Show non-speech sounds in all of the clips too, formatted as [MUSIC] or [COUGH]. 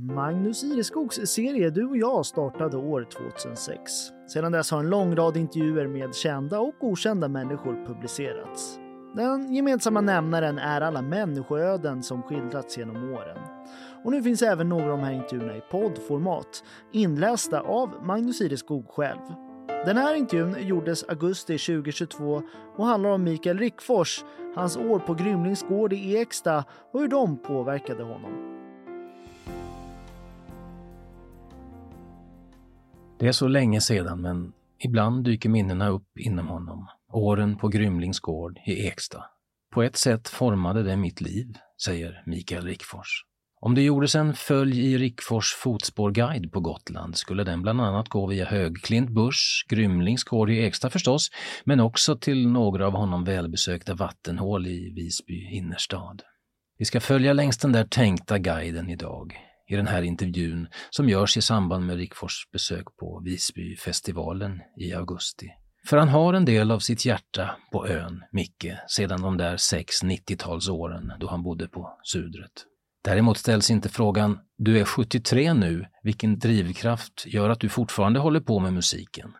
Magnus Ireskogs serie Du och jag startade år 2006. Sedan dess har en lång rad intervjuer med kända och okända människor publicerats. Den gemensamma nämnaren är alla människoöden som skildrats genom åren. Och nu finns även några av de här intervjuerna i poddformat, inlästa av Magnus Ireskog själv. Den här intervjun gjordes augusti 2022 och handlar om Mikael Rickfors, hans år på Grymlings gård i Eksta och hur de påverkade honom. Det är så länge sedan, men ibland dyker minnena upp inom honom. Åren på Grymlings gård i Eksta. På ett sätt formade det mitt liv, säger Mikael Rickfors. Om det gjordes en följ i Rickfors fotspårguide på Gotland skulle den bland annat gå via Högklint Busch, Grymlings gård i Eksta förstås, men också till några av honom välbesökta vattenhål i Visby innerstad. Vi ska följa längs den där tänkta guiden idag, i den här intervjun som görs i samband med Rickfors besök på Visbyfestivalen i augusti. För han har en del av sitt hjärta på ön, Micke, sedan de där sex 90-talsåren då han bodde på Sudret. Däremot ställs inte frågan, du är 73 nu, vilken drivkraft gör att du fortfarande håller på med musiken?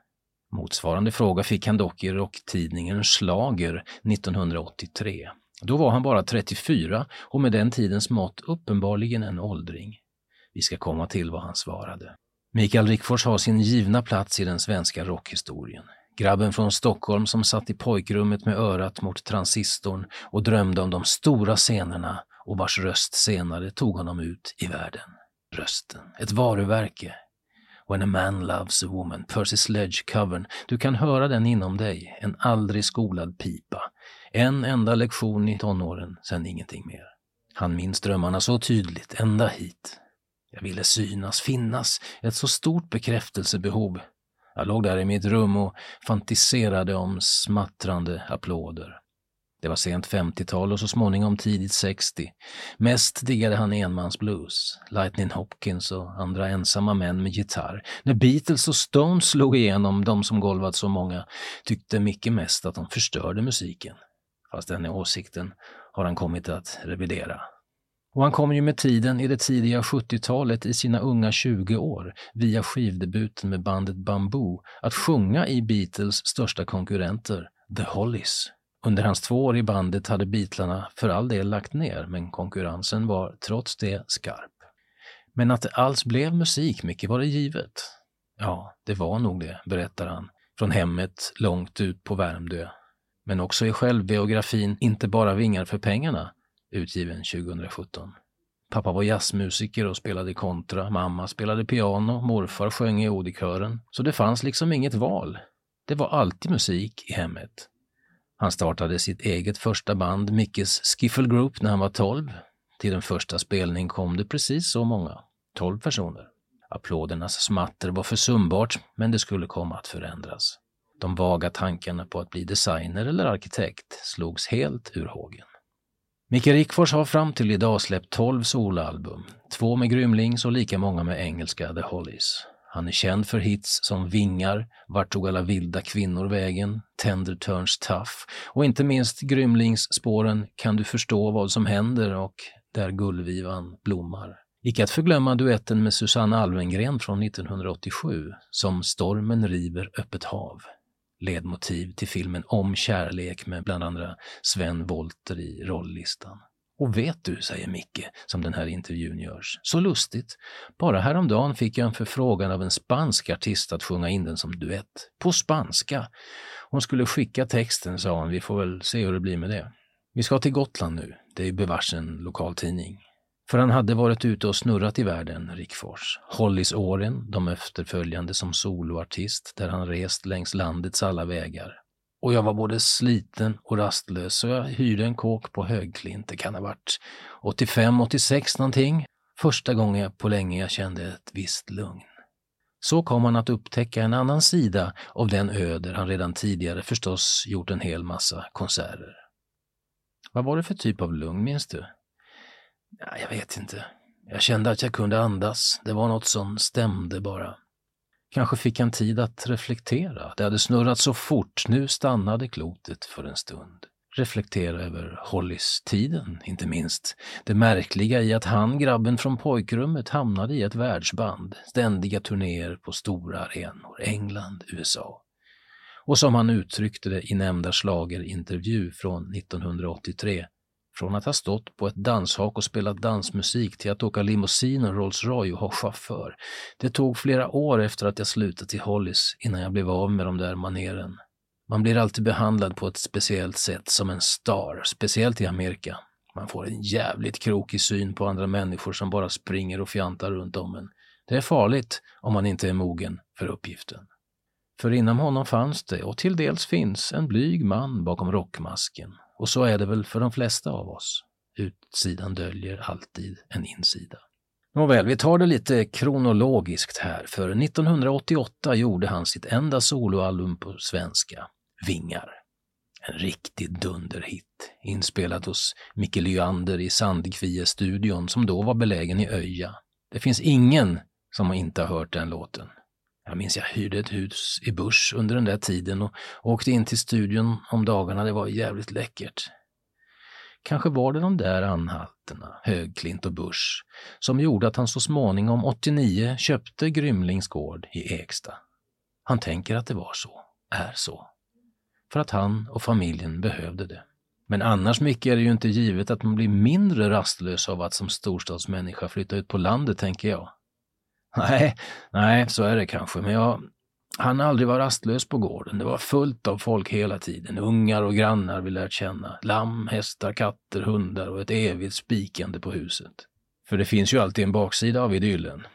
Motsvarande fråga fick han dock i rocktidningen Slager 1983. Då var han bara 34 och med den tidens mått uppenbarligen en åldring. Vi ska komma till vad han svarade. Mikael Rickfors har sin givna plats i den svenska rockhistorien. Grabben från Stockholm som satt i pojkrummet med örat mot transistorn och drömde om de stora scenerna och vars röst senare tog honom ut i världen. Rösten, ett varumärke. When a man loves a woman, Percy Sledge-covern. Du kan höra den inom dig, en aldrig skolad pipa. En enda lektion i tonåren, sen ingenting mer. Han minns drömmarna så tydligt, ända hit. Jag ville synas, finnas, ett så stort bekräftelsebehov. Jag låg där i mitt rum och fantiserade om smattrande applåder. Det var sent 50-tal och så småningom tidigt 60. Mest diggade han enmansblues, Lightning Hopkins och andra ensamma män med gitarr. När Beatles och Stones slog igenom, de som golvat så många, tyckte Micke mest att de förstörde musiken. Fast den åsikten har han kommit att revidera. Och han kom ju med tiden i det tidiga 70-talet i sina unga 20 år, via skivdebuten med bandet Bamboo, att sjunga i Beatles största konkurrenter, The Hollies. Under hans två år i bandet hade Beatlarna för all del lagt ner, men konkurrensen var trots det skarp. Men att det alls blev musik, mycket var det givet. Ja, det var nog det, berättar han, från hemmet långt ut på Värmdö. Men också i självbiografin Inte bara vingar för pengarna, utgiven 2017. Pappa var jazzmusiker och spelade kontra, mamma spelade piano, morfar sjöng i Odikören. Så det fanns liksom inget val. Det var alltid musik i hemmet. Han startade sitt eget första band, Mickes Skiffle Group, när han var 12. Till den första spelningen kom det precis så många, 12 personer. Applådernas smatter var försumbart, men det skulle komma att förändras. De vaga tankarna på att bli designer eller arkitekt slogs helt ur hågen. Micke Rickfors har fram till idag släppt 12 soloalbum, två med Grymlings och lika många med engelska The Hollies. Han är känd för hits som Vingar, Vart tog alla vilda kvinnor vägen, Tender turns tough och inte minst Grymlingsspåren Kan du förstå vad som händer och Där gullvivan blommar. Icke att förglömma duetten med Susanne Alvengren från 1987, Som stormen river öppet hav ledmotiv till filmen Om kärlek med bland andra Sven Wollter i rolllistan. Och vet du, säger Micke, som den här intervjun görs, så lustigt. Bara häromdagen fick jag en förfrågan av en spansk artist att sjunga in den som duett. På spanska. Hon skulle skicka texten, sa hon. Vi får väl se hur det blir med det. Vi ska till Gotland nu. Det är bevars en lokaltidning. För han hade varit ute och snurrat i världen, Rickfors. Hollis-åren, de efterföljande som soloartist, där han rest längs landets alla vägar. Och jag var både sliten och rastlös så jag hyrde en kåk på Högklint, det kan ha varit 85, 86 någonting. Första gången på länge jag kände ett visst lugn. Så kom han att upptäcka en annan sida av den ö där han redan tidigare förstås gjort en hel massa konserter. Vad var det för typ av lugn, minns du? Ja, jag vet inte. Jag kände att jag kunde andas. Det var något som stämde bara. Kanske fick han tid att reflektera. Det hade snurrat så fort. Nu stannade klotet för en stund. reflektera över Hollis-tiden, inte minst. Det märkliga i att han, grabben från pojkrummet, hamnade i ett världsband, ständiga turnéer på stora arenor, England, USA. Och som han uttryckte det i nämnda slagerintervju från 1983, från att ha stått på ett danshak och spelat dansmusik till att åka limousin och Rolls Royce och ha chaufför. Det tog flera år efter att jag slutat i Hollis innan jag blev av med de där maneren. Man blir alltid behandlad på ett speciellt sätt som en star, speciellt i Amerika. Man får en jävligt krokig syn på andra människor som bara springer och fjantar runt om en. Det är farligt om man inte är mogen för uppgiften. För inom honom fanns det, och till dels finns, en blyg man bakom rockmasken. Och så är det väl för de flesta av oss. Utsidan döljer alltid en insida. Nåväl, vi tar det lite kronologiskt här, för 1988 gjorde han sitt enda soloalbum på svenska, Vingar. En riktig dunderhit, inspelad hos Micke Lyander i Sandkvie-studion som då var belägen i Öja. Det finns ingen som inte har hört den låten. Jag minns jag hyrde ett hus i Busch under den där tiden och åkte in till studion om dagarna. Det var jävligt läckert. Kanske var det de där anhalterna, Högklint och Busch, som gjorde att han så småningom 89 köpte Grymlings gård i Eksta. Han tänker att det var så, är så. För att han och familjen behövde det. Men annars mycket är det ju inte givet att man blir mindre rastlös av att som storstadsmänniska flytta ut på landet, tänker jag. [LAUGHS] Nej, nej, så är det kanske, men jag han aldrig var rastlös på gården. Det var fullt av folk hela tiden. Ungar och grannar vi lärt känna. Lamm, hästar, katter, hundar och ett evigt spikande på huset. För det finns ju alltid en baksida av idyllen.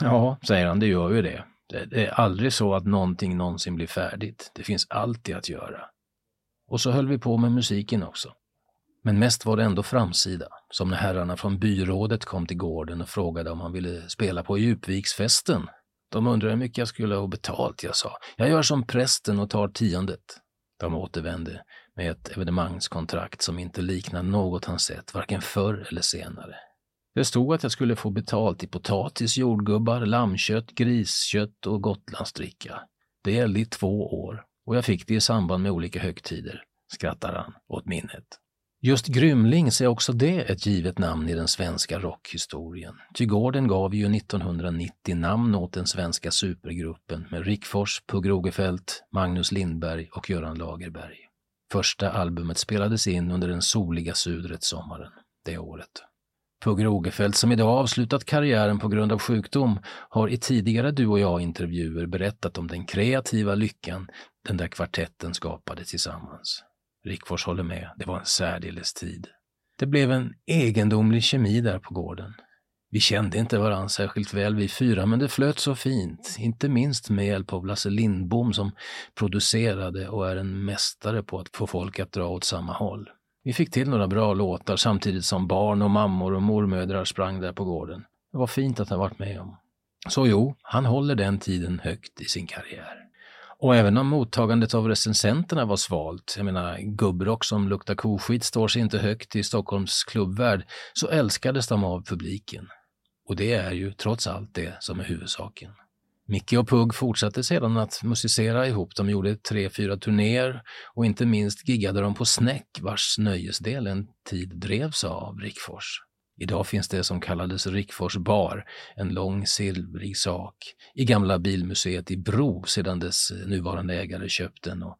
Ja, säger han, det gör ju det. Det är aldrig så att någonting någonsin blir färdigt. Det finns alltid att göra. Och så höll vi på med musiken också. Men mest var det ändå framsida, som när herrarna från byrådet kom till gården och frågade om han ville spela på Djupviksfesten. De undrade hur mycket jag skulle ha betalt. Jag sa, jag gör som prästen och tar tiondet. De återvände med ett evenemangskontrakt som inte liknade något han sett, varken förr eller senare. Det stod att jag skulle få betalt i potatis, jordgubbar, lammkött, griskött och gotlandsdricka. Det gällde i två år och jag fick det i samband med olika högtider, skrattar han åt minnet. Just Grymlings är också det ett givet namn i den svenska rockhistorien. Ty gården gav ju 1990 namn åt den svenska supergruppen med Rickfors, Pugh Rogefeldt, Magnus Lindberg och Göran Lagerberg. Första albumet spelades in under den soliga Sudret-sommaren det året. Pugh Rogefeldt, som idag avslutat karriären på grund av sjukdom, har i tidigare Du och jag-intervjuer berättat om den kreativa lyckan den där kvartetten skapade tillsammans. Rickfors håller med, det var en särdeles tid. Det blev en egendomlig kemi där på gården. Vi kände inte varann särskilt väl vi fyra, men det flöt så fint, inte minst med hjälp av Lasse Lindbom som producerade och är en mästare på att få folk att dra åt samma håll. Vi fick till några bra låtar samtidigt som barn och mammor och mormödrar sprang där på gården. Det var fint att ha varit med om. Så jo, han håller den tiden högt i sin karriär. Och även om mottagandet av recensenterna var svalt, jag menar gubbrock som luktar koskit står sig inte högt i Stockholms klubbvärld, så älskades de av publiken. Och det är ju trots allt det som är huvudsaken. Micke och Pugg fortsatte sedan att musicera ihop. De gjorde tre, fyra turnéer och inte minst giggade de på Snäck vars nöjesdel en tid drevs av Rickfors. Idag finns det som kallades Rickfors bar, en lång silvrig sak, i gamla bilmuseet i Bro sedan dess nuvarande ägare köpt den och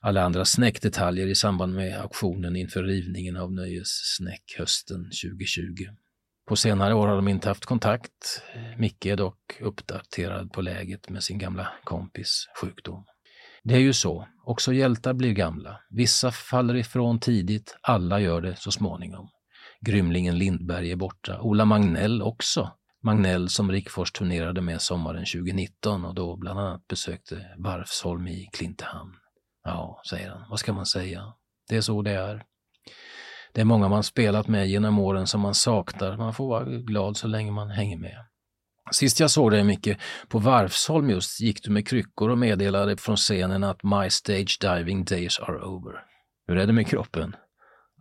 alla andra snäckdetaljer i samband med auktionen inför rivningen av Nöjessnäck hösten 2020. På senare år har de inte haft kontakt. Micke är dock uppdaterad på läget med sin gamla kompis sjukdom. Det är ju så, också hjältar blir gamla. Vissa faller ifrån tidigt, alla gör det så småningom. Grymlingen Lindberg är borta. Ola Magnell också. Magnell som Rickfors turnerade med sommaren 2019 och då bland annat besökte Varfsholm i Klintehamn. Ja, säger han, vad ska man säga? Det är så det är. Det är många man spelat med genom åren som man saknar. Man får vara glad så länge man hänger med. Sist jag såg dig Micke, på Varfsholm just, gick du med kryckor och meddelade från scenen att My stage diving days are over. Hur är det med kroppen?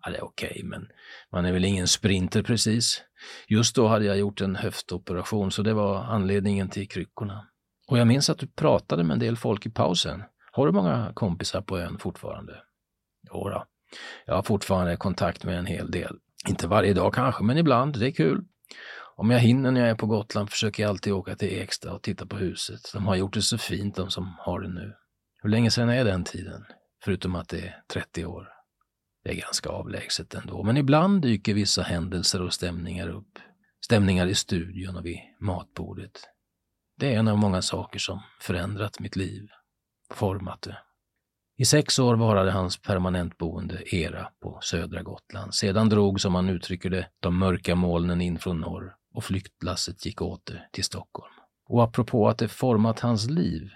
Ja, det är okej, okay, men man är väl ingen sprinter precis. Just då hade jag gjort en höftoperation, så det var anledningen till kryckorna. Och jag minns att du pratade med en del folk i pausen. Har du många kompisar på ön fortfarande? Jodå, Jag har fortfarande kontakt med en hel del. Inte varje dag kanske, men ibland. Det är kul. Om jag hinner när jag är på Gotland försöker jag alltid åka till Eksta och titta på huset. De har gjort det så fint, de som har det nu. Hur länge sedan är den tiden? Förutom att det är 30 år. Det är ganska avlägset ändå, men ibland dyker vissa händelser och stämningar upp. Stämningar i studion och vid matbordet. Det är en av många saker som förändrat mitt liv, format det. I sex år varade hans permanentboende Era på södra Gotland. Sedan drog, som han uttrycker det, de mörka molnen in från norr och flyktlasset gick åter till Stockholm. Och apropå att det format hans liv,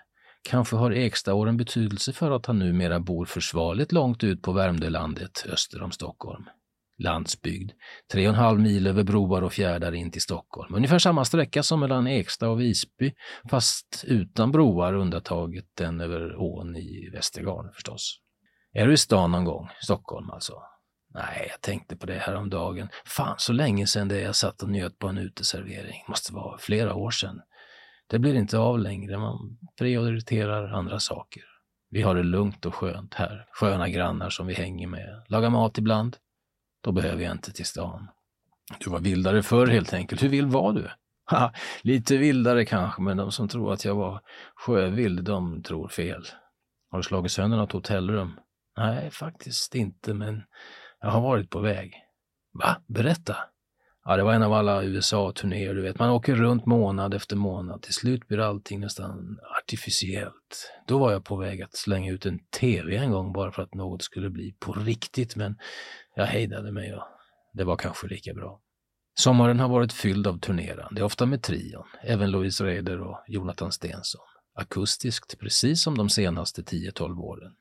kanske har Ekstaåren betydelse för att han numera bor försvarligt långt ut på Värmdölandet öster om Stockholm. Landsbygd, tre och en halv mil över broar och fjärdar in till Stockholm. Ungefär samma sträcka som mellan Eksta och Visby, fast utan broar undantaget den över ån i Västergarn förstås. Är du i stan någon gång? Stockholm alltså? Nej, jag tänkte på det här om dagen. Fan, så länge sedan det jag satt och njöt på en uteservering. Måste vara flera år sedan. Det blir inte av längre. Man prioriterar andra saker. Vi har det lugnt och skönt här. Sköna grannar som vi hänger med. Lagar mat ibland. Då behöver jag inte till stan. Du var vildare förr helt enkelt. Hur vild var du? Ha, lite vildare kanske, men de som tror att jag var sjövild, de tror fel. Har du slagit sönder något hotellrum? Nej, faktiskt inte, men jag har varit på väg. Va? Berätta. Ja, det var en av alla USA-turnéer, du vet. Man åker runt månad efter månad. Till slut blir allting nästan artificiellt. Då var jag på väg att slänga ut en TV en gång bara för att något skulle bli på riktigt, men jag hejdade mig och det var kanske lika bra. Sommaren har varit fylld av turnerande, ofta med trion, även Louise Reder och Jonathan Stensson. Akustiskt, precis som de senaste 10-12 åren.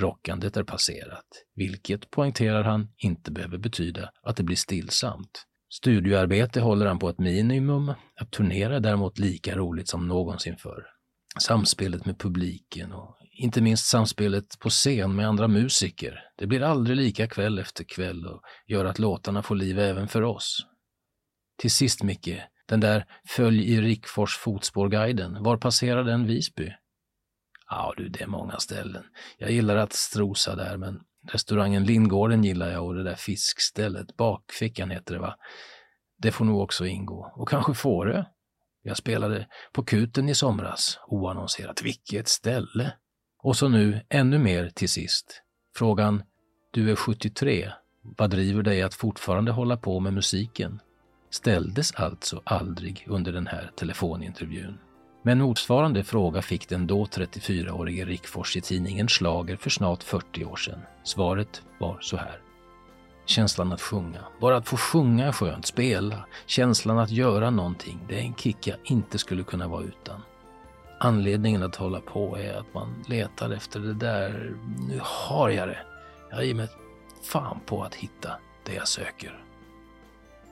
Rockandet är passerat, vilket, poängterar han, inte behöver betyda att det blir stillsamt. Studioarbete håller han på ett minimum, att turnera är däremot lika roligt som någonsin förr. Samspelet med publiken och inte minst samspelet på scen med andra musiker. Det blir aldrig lika kväll efter kväll och gör att låtarna får liv även för oss. Till sist Micke, den där Följ i Rickfors fotspårguiden, var passerar den Visby? Ja du, det är många ställen. Jag gillar att strosa där, men restaurangen Lindgården gillar jag och det där fiskstället, Bakfickan heter det va? Det får nog också ingå. Och kanske Fårö? Jag spelade på Kuten i somras, oannonserat. Vilket ställe! Och så nu ännu mer till sist. Frågan, du är 73, vad driver dig att fortfarande hålla på med musiken? Ställdes alltså aldrig under den här telefonintervjun. Men motsvarande fråga fick den då 34-årige Rickfors i tidningen Slager för snart 40 år sedan. Svaret var så här. Känslan att sjunga, bara att få sjunga är skönt, spela, känslan att göra någonting, det är en kick jag inte skulle kunna vara utan. Anledningen att hålla på är att man letar efter det där, nu har jag det. Jag ger mig fan på att hitta det jag söker.